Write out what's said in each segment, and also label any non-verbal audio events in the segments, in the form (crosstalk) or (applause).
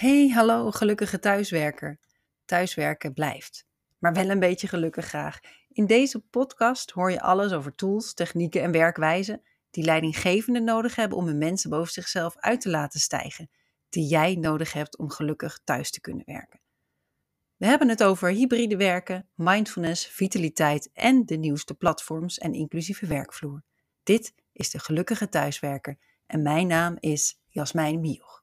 Hey, hallo, gelukkige thuiswerker. Thuiswerken blijft, maar wel een beetje gelukkig graag. In deze podcast hoor je alles over tools, technieken en werkwijzen die leidinggevenden nodig hebben om hun mensen boven zichzelf uit te laten stijgen, die jij nodig hebt om gelukkig thuis te kunnen werken. We hebben het over hybride werken, mindfulness, vitaliteit en de nieuwste platforms en inclusieve werkvloer. Dit is de Gelukkige Thuiswerker en mijn naam is Jasmijn Mioch.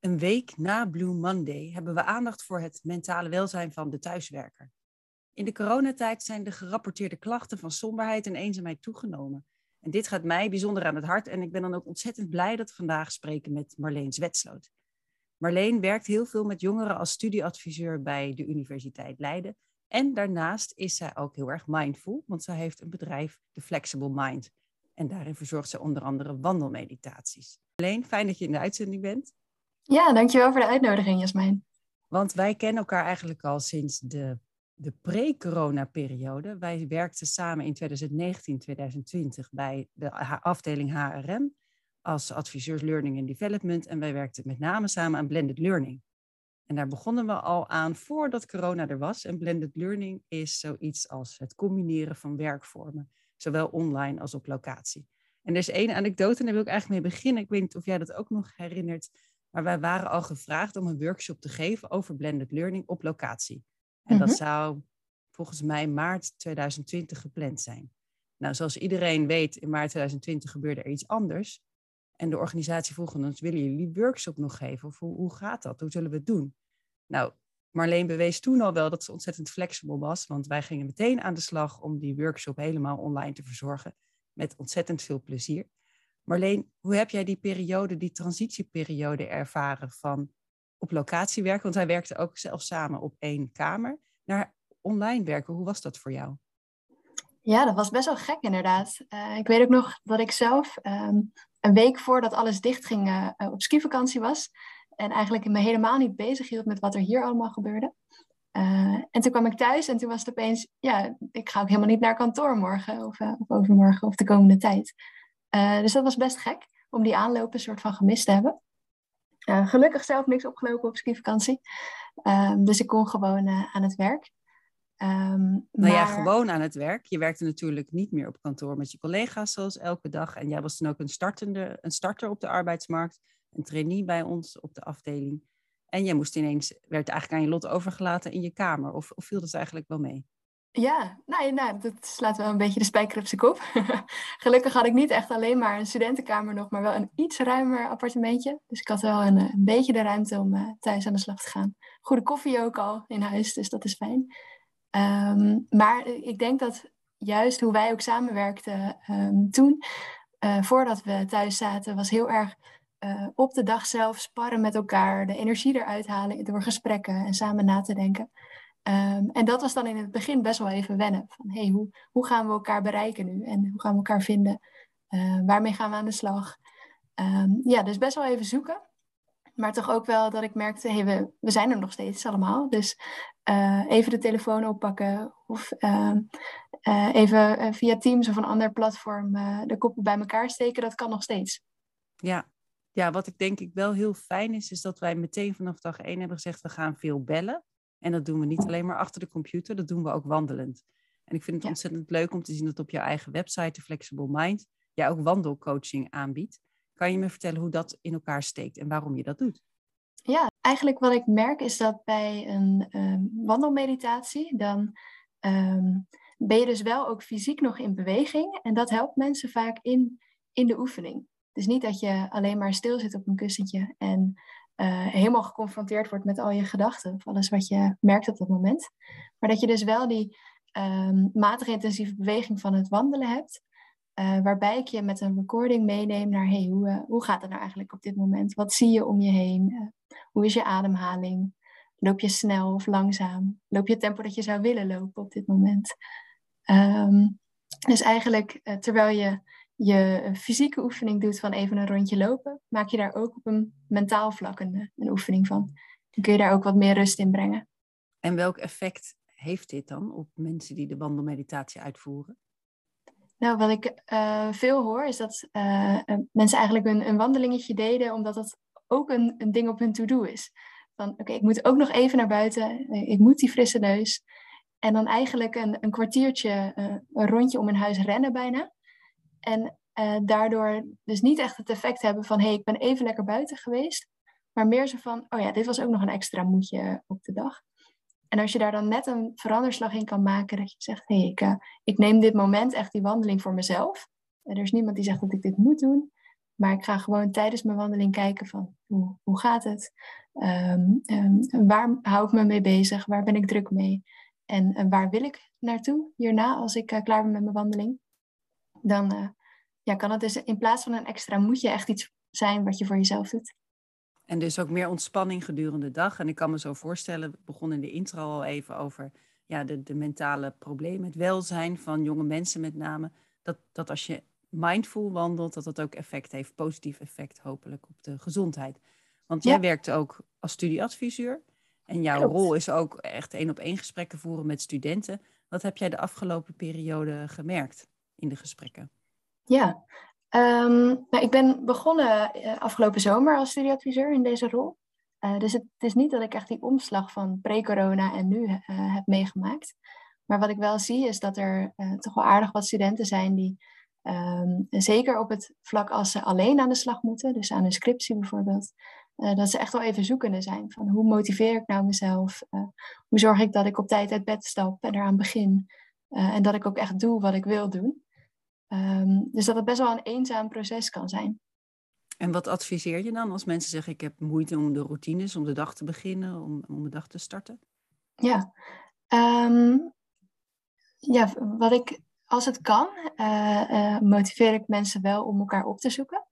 Een week na Blue Monday hebben we aandacht voor het mentale welzijn van de thuiswerker. In de coronatijd zijn de gerapporteerde klachten van somberheid en eenzaamheid toegenomen. En dit gaat mij bijzonder aan het hart en ik ben dan ook ontzettend blij dat we vandaag spreken met Marleen Zwetsloot. Marleen werkt heel veel met jongeren als studieadviseur bij de Universiteit Leiden. En daarnaast is zij ook heel erg mindful, want zij heeft een bedrijf, The Flexible Mind. En daarin verzorgt zij onder andere wandelmeditaties. Marleen, fijn dat je in de uitzending bent. Ja, dankjewel voor de uitnodiging, Jasmijn. Want wij kennen elkaar eigenlijk al sinds de, de pre-corona-periode. Wij werkten samen in 2019, 2020 bij de afdeling HRM als adviseurs Learning and Development. En wij werkten met name samen aan Blended Learning. En daar begonnen we al aan voordat corona er was. En Blended Learning is zoiets als het combineren van werkvormen, zowel online als op locatie. En er is één anekdote, en daar wil ik eigenlijk mee beginnen. Ik weet niet of jij dat ook nog herinnert. Maar wij waren al gevraagd om een workshop te geven over blended learning op locatie. En dat mhm. zou volgens mij maart 2020 gepland zijn. Nou, zoals iedereen weet, in maart 2020 gebeurde er iets anders. En de organisatie vroeg ons, willen jullie die workshop nog geven? Of hoe, hoe gaat dat? Hoe zullen we het doen? Nou, Marleen bewees toen al wel dat ze ontzettend flexibel was. Want wij gingen meteen aan de slag om die workshop helemaal online te verzorgen. Met ontzettend veel plezier. Marleen, hoe heb jij die periode, die transitieperiode ervaren van op locatie werken? Want wij werkten ook zelf samen op één kamer. Naar online werken, hoe was dat voor jou? Ja, dat was best wel gek inderdaad. Uh, ik weet ook nog dat ik zelf um, een week voordat alles dichtging uh, op skivakantie was. En eigenlijk me helemaal niet bezig hield met wat er hier allemaal gebeurde. En toen kwam ik thuis en toen was het opeens, ja, ik ga ook helemaal niet naar kantoor morgen of, of overmorgen of de komende tijd. Uh, dus dat was best gek om die aanlopen een soort van gemist te hebben. Uh, gelukkig zelf niks opgelopen op skivakantie. Um, dus ik kon gewoon uh, aan het werk. Um, nou maar... ja, gewoon aan het werk. Je werkte natuurlijk niet meer op kantoor met je collega's zoals elke dag. En jij was toen ook een, startende, een starter op de arbeidsmarkt. Een trainee bij ons op de afdeling. En jij moest ineens, werd eigenlijk aan je lot overgelaten in je kamer. Of, of viel dat eigenlijk wel mee? Ja, nou, nou, dat slaat wel een beetje de spijker op zijn kop. (laughs) Gelukkig had ik niet echt alleen maar een studentenkamer nog, maar wel een iets ruimer appartementje. Dus ik had wel een, een beetje de ruimte om uh, thuis aan de slag te gaan. Goede koffie ook al in huis, dus dat is fijn. Um, maar ik denk dat juist hoe wij ook samenwerkten um, toen, uh, voordat we thuis zaten, was heel erg op de dag zelf sparren met elkaar, de energie eruit halen door gesprekken en samen na te denken. Um, en dat was dan in het begin best wel even wennen. Van hey, hoe, hoe gaan we elkaar bereiken nu? En hoe gaan we elkaar vinden? Uh, waarmee gaan we aan de slag? Um, ja, dus best wel even zoeken. Maar toch ook wel dat ik merkte, hey, we, zijn er nog steeds allemaal. Dus uh, even de telefoon oppakken of uh, even via Teams of een ander platform de koppen bij elkaar steken, dat kan nog steeds. Ja. ja, wat ik denk ik wel heel fijn is, is dat wij meteen vanaf dag één hebben gezegd, we gaan veel bellen. En dat doen we niet alleen maar achter de computer, dat doen we ook wandelend. En ik vind het ontzettend leuk om te zien dat op jouw eigen website, de Flexible Mind, jij ook wandelcoaching aanbiedt. Kan je me vertellen hoe dat in elkaar steekt en waarom je dat doet? Ja, eigenlijk wat ik merk is dat bij een um, wandelmeditatie, dan um, ben je dus wel ook fysiek nog in beweging. En dat helpt mensen vaak in, in de oefening. Dus niet dat je alleen maar stil zit op een kussentje en uh, helemaal geconfronteerd wordt met al je gedachten, of alles wat je merkt op dat moment. Maar dat je dus wel die um, matige intensieve beweging van het wandelen hebt, uh, waarbij ik je met een recording meeneem naar hey, hoe, uh, hoe gaat het nou eigenlijk op dit moment? Wat zie je om je heen? hoe is je ademhaling? Loop je snel of langzaam? Loop je het tempo dat je zou willen lopen op dit moment? Um, dus eigenlijk terwijl je je fysieke oefening doet van even een rondje lopen, maak je daar ook op een mentaal vlak een, een oefening van. Dan kun je daar ook wat meer rust in brengen. En welk effect heeft dit dan op mensen die de wandelmeditatie uitvoeren? Nou, wat ik veel hoor is dat mensen eigenlijk een, een, wandelingetje deden omdat dat ook een, een ding op hun to-do is. Van oké, ik moet ook nog even naar buiten, ik moet die frisse neus. En dan eigenlijk een, een kwartiertje, een rondje om een huis rennen bijna. En daardoor dus niet echt het effect hebben van hé, hey, ik ben even lekker buiten geweest. Maar meer zo van, oh ja, dit was ook nog een extra moedje op de dag. En als je daar dan net een veranderslag in kan maken, dat je zegt, hé, hey, ik, uh, ik neem dit moment echt die wandeling voor mezelf. En er is niemand die zegt dat ik dit moet doen. Maar ik ga gewoon tijdens mijn wandeling kijken van, hoe, hoe gaat het? Um, waar hou ik me mee bezig? Waar ben ik druk mee? En waar wil ik naartoe hierna als ik klaar ben met mijn wandeling? Dan ja, kan het dus in plaats van een extra moetje echt iets zijn wat je voor jezelf doet. En dus ook meer ontspanning gedurende de dag. En ik kan me zo voorstellen, we begonnen in de intro al even over ja, de, de mentale problemen, het welzijn van jonge mensen met name. Dat, dat als je mindful wandelt, dat dat ook effect heeft, positief effect hopelijk op de gezondheid. Want jij werkt ook als studieadviseur. En jouw rol is ook echt één op één gesprekken voeren met studenten. Wat heb jij de afgelopen periode gemerkt in de gesprekken? Ja, Um, nou, ik ben begonnen uh, afgelopen zomer als studieadviseur in deze rol. Uh, dus het, is niet dat ik echt die omslag van pre-corona en nu uh, heb meegemaakt. Maar wat ik wel zie is dat er toch wel aardig wat studenten zijn die, um, zeker op het vlak als ze alleen aan de slag moeten, dus aan een scriptie bijvoorbeeld, dat ze echt wel even zoekende zijn van hoe motiveer ik nou mezelf? hoe zorg ik dat ik op tijd uit bed stap en eraan begin? en dat ik ook echt doe wat ik wil doen. Ehm, dus dat het best wel een eenzaam proces kan zijn. En wat adviseer je dan als mensen zeggen: Ik heb moeite om de routines, om de dag te beginnen, om, om de dag te starten? Ja, ehm, ja wat ik, als het kan, uh, uh, motiveer ik mensen wel om elkaar op te zoeken.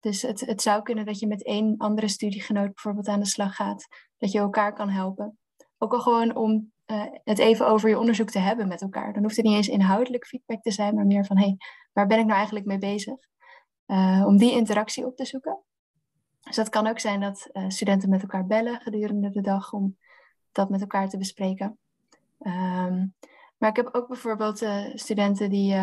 Dus het, het zou kunnen dat je met één andere studiegenoot bijvoorbeeld aan de slag gaat, dat je elkaar kan helpen. Ook al gewoon om uh, het even over je onderzoek te hebben met elkaar. Dan hoeft het niet eens inhoudelijk feedback te zijn, maar meer van hé, hey, waar ben ik nou eigenlijk mee bezig? Uh, om die interactie op te zoeken. Dus dat kan ook zijn dat uh, studenten met elkaar bellen gedurende de dag om dat met elkaar te bespreken. Um, maar ik heb ook bijvoorbeeld studenten die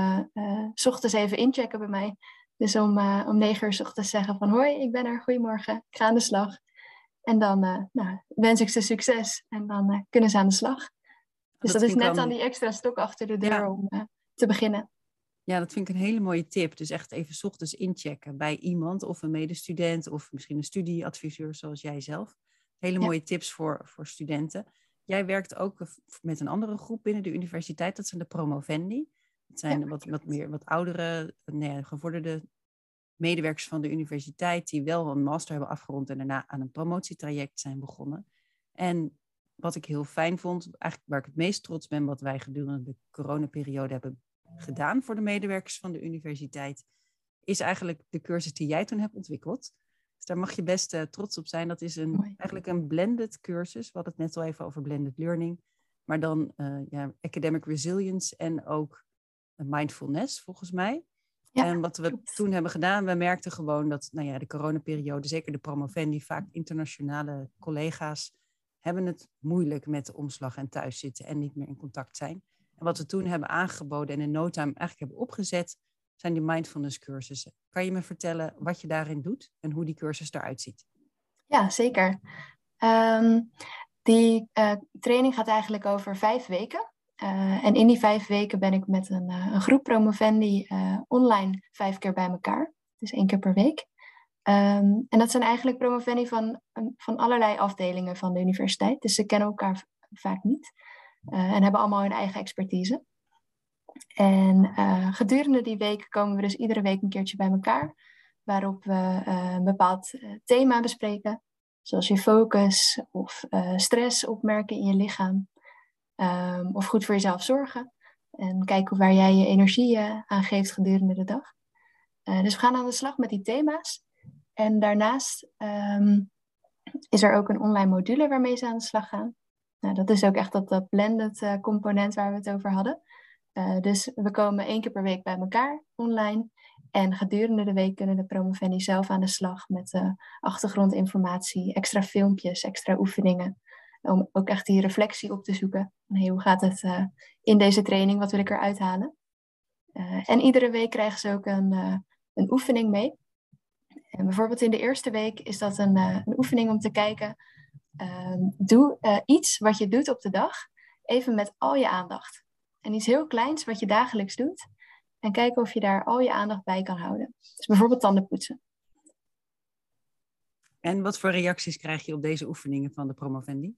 s ochtends even inchecken bij mij. Dus om, om negen uur s ochtends zeggen van hoi, ik ben er, goedemorgen, ik ga aan de slag. En dan nou, wens ik ze succes en dan kunnen ze aan de slag. Dus dat, is net dan... die extra stok achter de deur om uh, te beginnen. Ja, dat vind ik een hele mooie tip. Dus echt even ochtends inchecken bij iemand of een medestudent of misschien een studieadviseur zoals jij zelf. Hele mooie tips voor, voor studenten. Jij werkt ook met een andere groep binnen de universiteit, dat zijn de promovendi. Dat zijn wat, wat meer wat oudere, nee, gevorderde medewerkers van de universiteit die wel een master hebben afgerond en daarna aan een promotietraject zijn begonnen. En wat ik heel fijn vond, eigenlijk waar ik het meest trots ben, wat wij gedurende de coronaperiode hebben gedaan voor de medewerkers van de universiteit, is eigenlijk de cursus die jij toen hebt ontwikkeld. Dus daar mag je best uh, trots op zijn. Dat is een, eigenlijk een blended cursus. We hadden het net al even over blended learning. Maar dan uh, ja, academic resilience en ook mindfulness, volgens mij. Ja, en wat we toen hebben gedaan, we merkten gewoon dat nou ja, de coronaperiode, zeker de promovendi, vaak internationale collega's hebben het moeilijk met de omslag en thuiszitten en niet meer in contact zijn. En wat we toen hebben aangeboden en in no eigenlijk hebben opgezet, zijn die mindfulness cursussen. Kan je me vertellen wat je daarin doet en hoe die cursus eruit ziet? Ja, zeker. Ehm, die uh, training gaat eigenlijk over vijf weken. Uh, en in die vijf weken ben ik met een, uh, een groep promovendi online vijf keer bij elkaar. Dus één keer per week. Um, en dat zijn eigenlijk promovendi van, van allerlei afdelingen van de universiteit. Dus ze kennen elkaar vaak niet. Uh, en hebben allemaal hun eigen expertise. En uh, gedurende die week komen we dus iedere week een keertje bij elkaar. Waarop we uh, een bepaald thema bespreken. Zoals je focus of stress opmerken in je lichaam. Um, of goed voor jezelf zorgen. En kijken waar jij je energie aan geeft gedurende de dag. dus we gaan aan de slag met die thema's. En daarnaast ehm, is er ook een online module waarmee ze aan de slag gaan. Nou, dat is ook echt dat, blended uh, component waar we het over hadden. Uh, dus we komen één keer per week bij elkaar online. En gedurende de week kunnen de promovendi zelf aan de slag met uh, achtergrondinformatie, extra filmpjes, extra oefeningen. Om ook echt die reflectie op te zoeken. Hey, hoe gaat het in deze training? Wat wil ik eruit halen? en iedere week krijgen ze ook een, een oefening mee. En bijvoorbeeld in de eerste week is dat een, een oefening om te kijken. Ehm, doe iets wat je doet op de dag, even met al je aandacht. En iets heel kleins wat je dagelijks doet. En kijken of je daar al je aandacht bij kan houden. Dus bijvoorbeeld tanden poetsen. En wat voor reacties krijg je op deze oefeningen van de promovendi?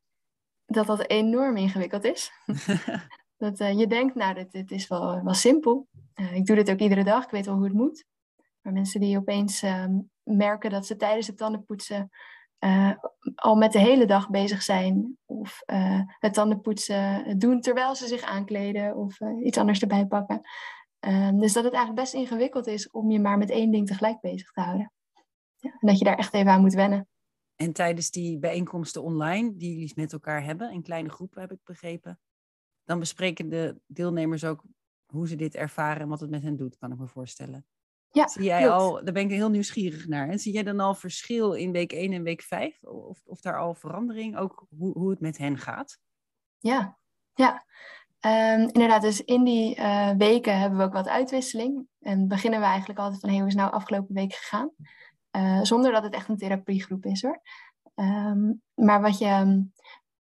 Dat dat enorm ingewikkeld is. (laughs) dat uh, je denkt, nou, dit, dit is wel, wel simpel. Ik doe dit ook iedere dag, ik weet wel hoe het moet. Maar mensen die opeens uh, merken dat ze tijdens het tandenpoetsen uh, al met de hele dag bezig zijn. Of het tandenpoetsen doen terwijl ze zich aankleden of iets anders erbij pakken. dus dat het eigenlijk best ingewikkeld is om je maar met één ding tegelijk bezig te houden. Ja, en dat je daar echt even aan moet wennen. En tijdens die bijeenkomsten online, die jullie met elkaar hebben, in kleine groepen heb ik begrepen, dan bespreken de deelnemers ook hoe ze dit ervaren en wat het met hen doet, kan ik me voorstellen. Ja, Zie jij al, daar ben ik heel nieuwsgierig naar. En zie jij dan al verschil in week 1 en week 5? Of, of daar al verandering, ook hoe, hoe het met hen gaat? Ja, ja. Um, inderdaad, dus in die uh, weken hebben we ook wat uitwisseling. En beginnen we eigenlijk altijd van, hey, hoe is nou afgelopen week gegaan? Uh, zonder dat het echt een therapiegroep is hoor. Um, maar wat, je,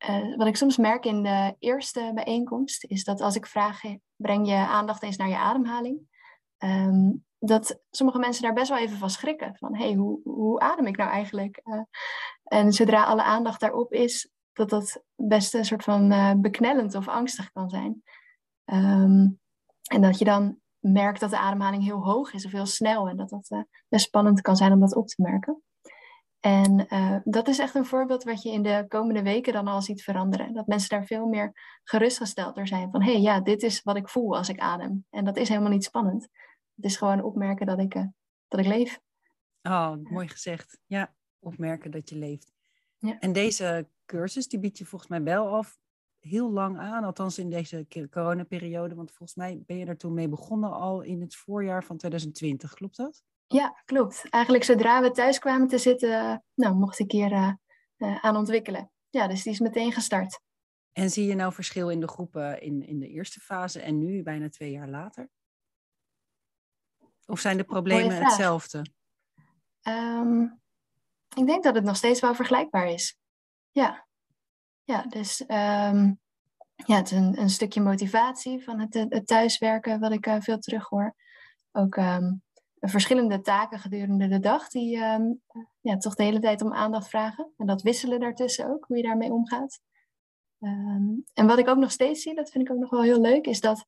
uh, wat ik soms merk in de eerste bijeenkomst, is dat als ik vraag, breng je aandacht eens naar je ademhaling, um, dat sommige mensen daar best wel even van schrikken. Van, hey, hoe, hoe adem ik nou eigenlijk? Uh, en zodra alle aandacht daarop is, dat dat best een soort van uh, beknellend of angstig kan zijn. Um, en dat je dan merkt dat de ademhaling heel hoog is of heel snel. En dat dat uh, best spannend kan zijn om dat op te merken. En dat is echt een voorbeeld wat je in de komende weken dan al ziet veranderen. Dat mensen daar veel meer gerustgesteld door zijn. Van hé, hey, ja, dit is wat ik voel als ik adem. En dat is helemaal niet spannend. Het is gewoon opmerken dat ik, uh, dat ik leef. Oh, mooi gezegd. Ja, opmerken dat je leeft. Ja. En deze cursus, die bied je volgens mij wel af heel lang aan, althans in deze coronaperiode. Want volgens mij ben je er toen mee begonnen al in het voorjaar van 2020, klopt dat? Ja, klopt. Eigenlijk zodra we thuis kwamen te zitten, nou, mocht ik hier uh, uh, aan ontwikkelen. Ja, dus die is meteen gestart. En zie je nou verschil in de groepen in, in de eerste fase en nu, bijna twee jaar later? Of zijn de problemen hetzelfde? Um, ik denk dat het nog steeds wel vergelijkbaar is. Ja. Ja, dus um, ja, het is een, een, stukje motivatie van het, het thuiswerken, wat ik uh, veel terug hoor. Ook um, verschillende taken gedurende de dag, die um, ja, toch de hele tijd om aandacht vragen. En dat wisselen daartussen ook, hoe je daarmee omgaat. en wat ik ook nog steeds zie, dat vind ik ook nog wel heel leuk, is dat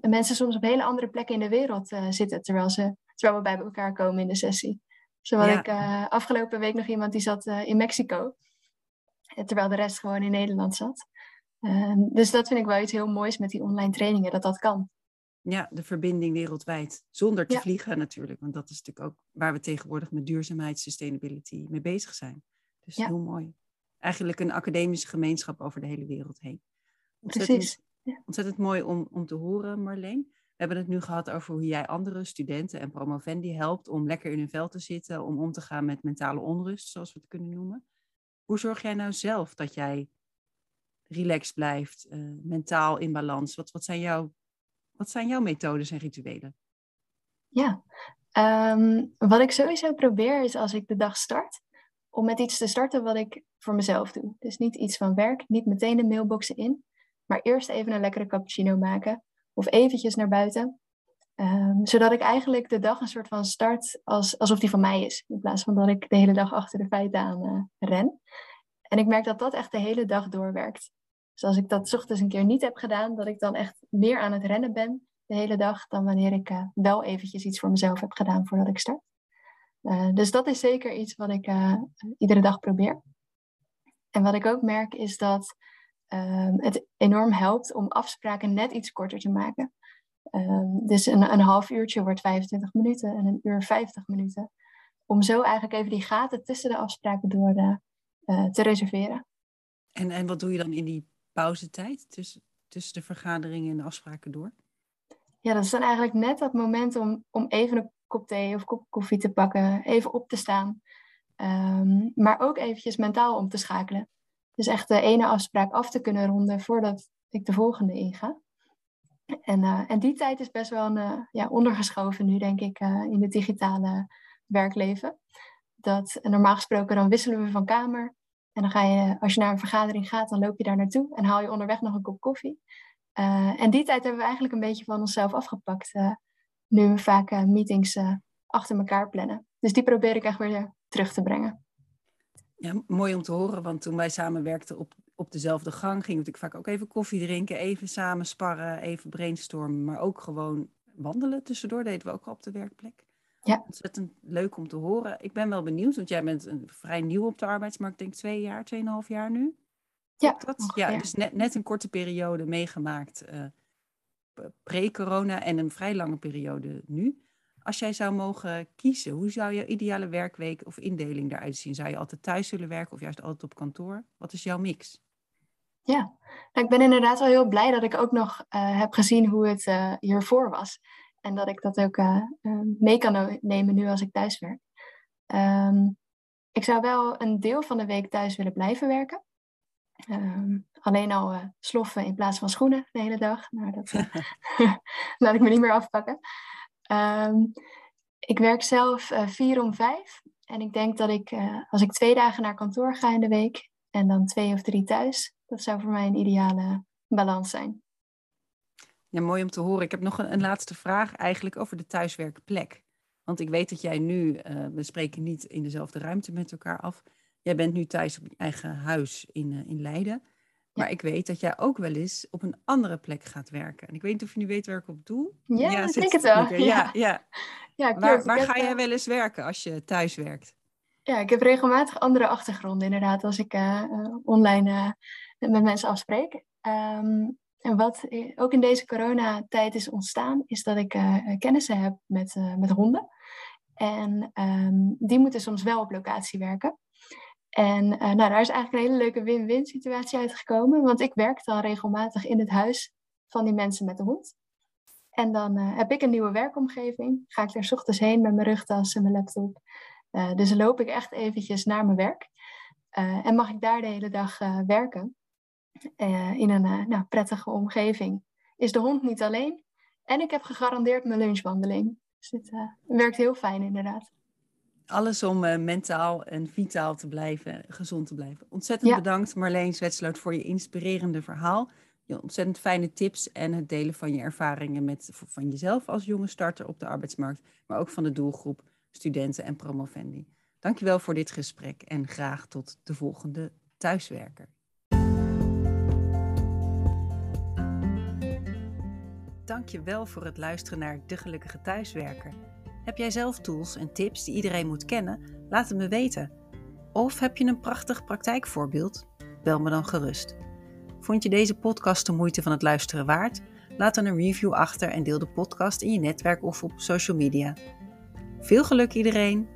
mensen soms op hele andere plekken in de wereld uh, zitten, terwijl, ze, terwijl we bij elkaar komen in de sessie. Zo had ik uh, afgelopen week nog iemand die zat in Mexico terwijl de rest gewoon in Nederland zat. Ehm, dus dat vind ik wel iets heel moois met die online trainingen, dat dat kan. Ja, de verbinding wereldwijd. Zonder te vliegen natuurlijk, want dat is natuurlijk ook waar we tegenwoordig met duurzaamheid, sustainability mee bezig zijn. Dus heel mooi. Eigenlijk een academische gemeenschap over de hele wereld heen. Ontzettend, Precies. Ja. Ontzettend mooi om, om te horen, Marleen. We hebben het nu gehad over hoe jij andere studenten en promovendi helpt om lekker in hun vel te zitten, om om te gaan met mentale onrust, zoals we het kunnen noemen. Hoe zorg jij nou zelf dat jij relaxed blijft, uh, mentaal in balans? Wat, wat, zijn jouw, wat zijn jouw methodes en rituelen? Ja, um, wat ik sowieso probeer is als ik de dag start, om met iets te starten wat ik voor mezelf doe. Dus niet iets van werk, niet meteen de mailboxen in, maar eerst even een lekkere cappuccino maken of eventjes naar buiten. Um, zodat ik eigenlijk de dag een soort van start als, alsof die van mij is. In plaats van dat ik de hele dag achter de feiten aan uh, ren. En ik merk dat dat echt de hele dag doorwerkt. Dus als ik dat ochtends een keer niet heb gedaan, dat ik dan echt meer aan het rennen ben de hele dag dan wanneer ik uh, wel eventjes iets voor mezelf heb gedaan voordat ik start. Uh, dus dat is zeker iets wat ik iedere dag probeer. En wat ik ook merk is dat ehm, het enorm helpt om afspraken net iets korter te maken. Um, dus een, een half uurtje wordt 25 minuten en een uur 50 minuten. Om zo eigenlijk even die gaten tussen de afspraken door de, uh, te reserveren. En, en wat doe je dan in die pauzetijd tussen, tussen de vergaderingen en de afspraken door? Ja, dat is dan eigenlijk net dat moment om, om even een kop thee of kop koffie te pakken, even op te staan. Um, maar ook eventjes mentaal om te schakelen. Dus echt de ene afspraak af te kunnen ronden voordat ik de volgende inga. En, en die tijd is best wel een, ja, ondergeschoven nu, denk ik, in het digitale werkleven. Dat normaal gesproken dan wisselen we van kamer. En dan ga je, als je naar een vergadering gaat, dan loop je daar naartoe en haal je onderweg nog een kop koffie. en die tijd hebben we eigenlijk een beetje van onszelf afgepakt. nu we vaak meetings achter elkaar plannen. Dus die probeer ik echt weer terug te brengen. Ja, mooi om te horen, want toen wij samen werkten op, op dezelfde gang, gingen we natuurlijk vaak ook even koffie drinken, even samen sparren, even brainstormen, maar ook gewoon wandelen tussendoor deden we ook al op de werkplek. Ja. Ontzettend leuk om te horen. Ik ben wel benieuwd, want jij bent een, vrij nieuw op de arbeidsmarkt, denk twee jaar, tweeënhalf jaar nu. Ja, dat? ja dus net, net een korte periode meegemaakt, uh, pre-corona en een vrij lange periode nu. Als jij zou mogen kiezen, hoe zou je ideale werkweek of indeling eruit zien? Zou je altijd thuis willen werken of juist altijd op kantoor? Wat is jouw mix? Ja, nou, ik ben inderdaad wel heel blij dat ik ook nog uh, heb gezien hoe het uh, hiervoor was. En dat ik dat ook uh, mee kan nemen nu als ik thuis werk. Um, ik zou wel een deel van de week thuis willen blijven werken. Um, alleen al sloffen in plaats van schoenen de hele dag. Nou, dat (laughs) (laughs) laat ik me niet meer afpakken. Um, ik werk zelf uh, vier om vijf. En ik denk dat ik, uh, als ik twee dagen naar kantoor ga in de week en dan twee of drie thuis, dat zou voor mij een ideale balans zijn. Ja, mooi om te horen. Ik heb nog een, laatste vraag eigenlijk over de thuiswerkplek. Want ik weet dat jij nu, uh, we spreken niet in dezelfde ruimte met elkaar af. Jij bent nu thuis op je eigen huis in, in Leiden. Maar ik weet dat jij ook wel eens op een andere plek gaat werken. En ik weet niet of je nu weet waar ik op doe. Ja, ja ik denk het wel. Ja, ja. ja. waar, waar ga jij wel eens werken als je thuis werkt? Ja, ik heb regelmatig andere achtergronden inderdaad als ik uh, online uh, met mensen afspreek. Um, en wat ook in deze coronatijd is ontstaan, is dat ik uh, kennissen heb met, met honden. En um, die moeten soms wel op locatie werken. En uh, nou, daar is eigenlijk een hele leuke win-win situatie uitgekomen. Want ik werk dan regelmatig in het huis van die mensen met de hond. En dan uh, heb ik een nieuwe werkomgeving. Ga ik er ochtends heen met mijn rugtas en mijn laptop. Uh, dus loop ik echt eventjes naar mijn werk. en mag ik daar de hele dag werken. in een nou, prettige omgeving. Is de hond niet alleen. En ik heb gegarandeerd mijn lunchwandeling. Dus het werkt heel fijn inderdaad alles om uh, mentaal en vitaal te blijven, gezond te blijven. Ontzettend bedankt Marleen Zwetsloot voor je inspirerende verhaal. Je ontzettend fijne tips en het delen van je ervaringen met, van jezelf als jonge starter op de arbeidsmarkt, maar ook van de doelgroep studenten en promovendi. Dankjewel voor dit gesprek en graag tot de volgende thuiswerker. Dankjewel voor het luisteren naar De Gelukkige Thuiswerker. Heb jij zelf tools en tips die iedereen moet kennen? Laat het me weten. Of heb je een prachtig praktijkvoorbeeld? Bel me dan gerust. Vond je deze podcast de moeite van het luisteren waard? Laat dan een review achter en deel de podcast in je netwerk of op social media. Veel geluk iedereen!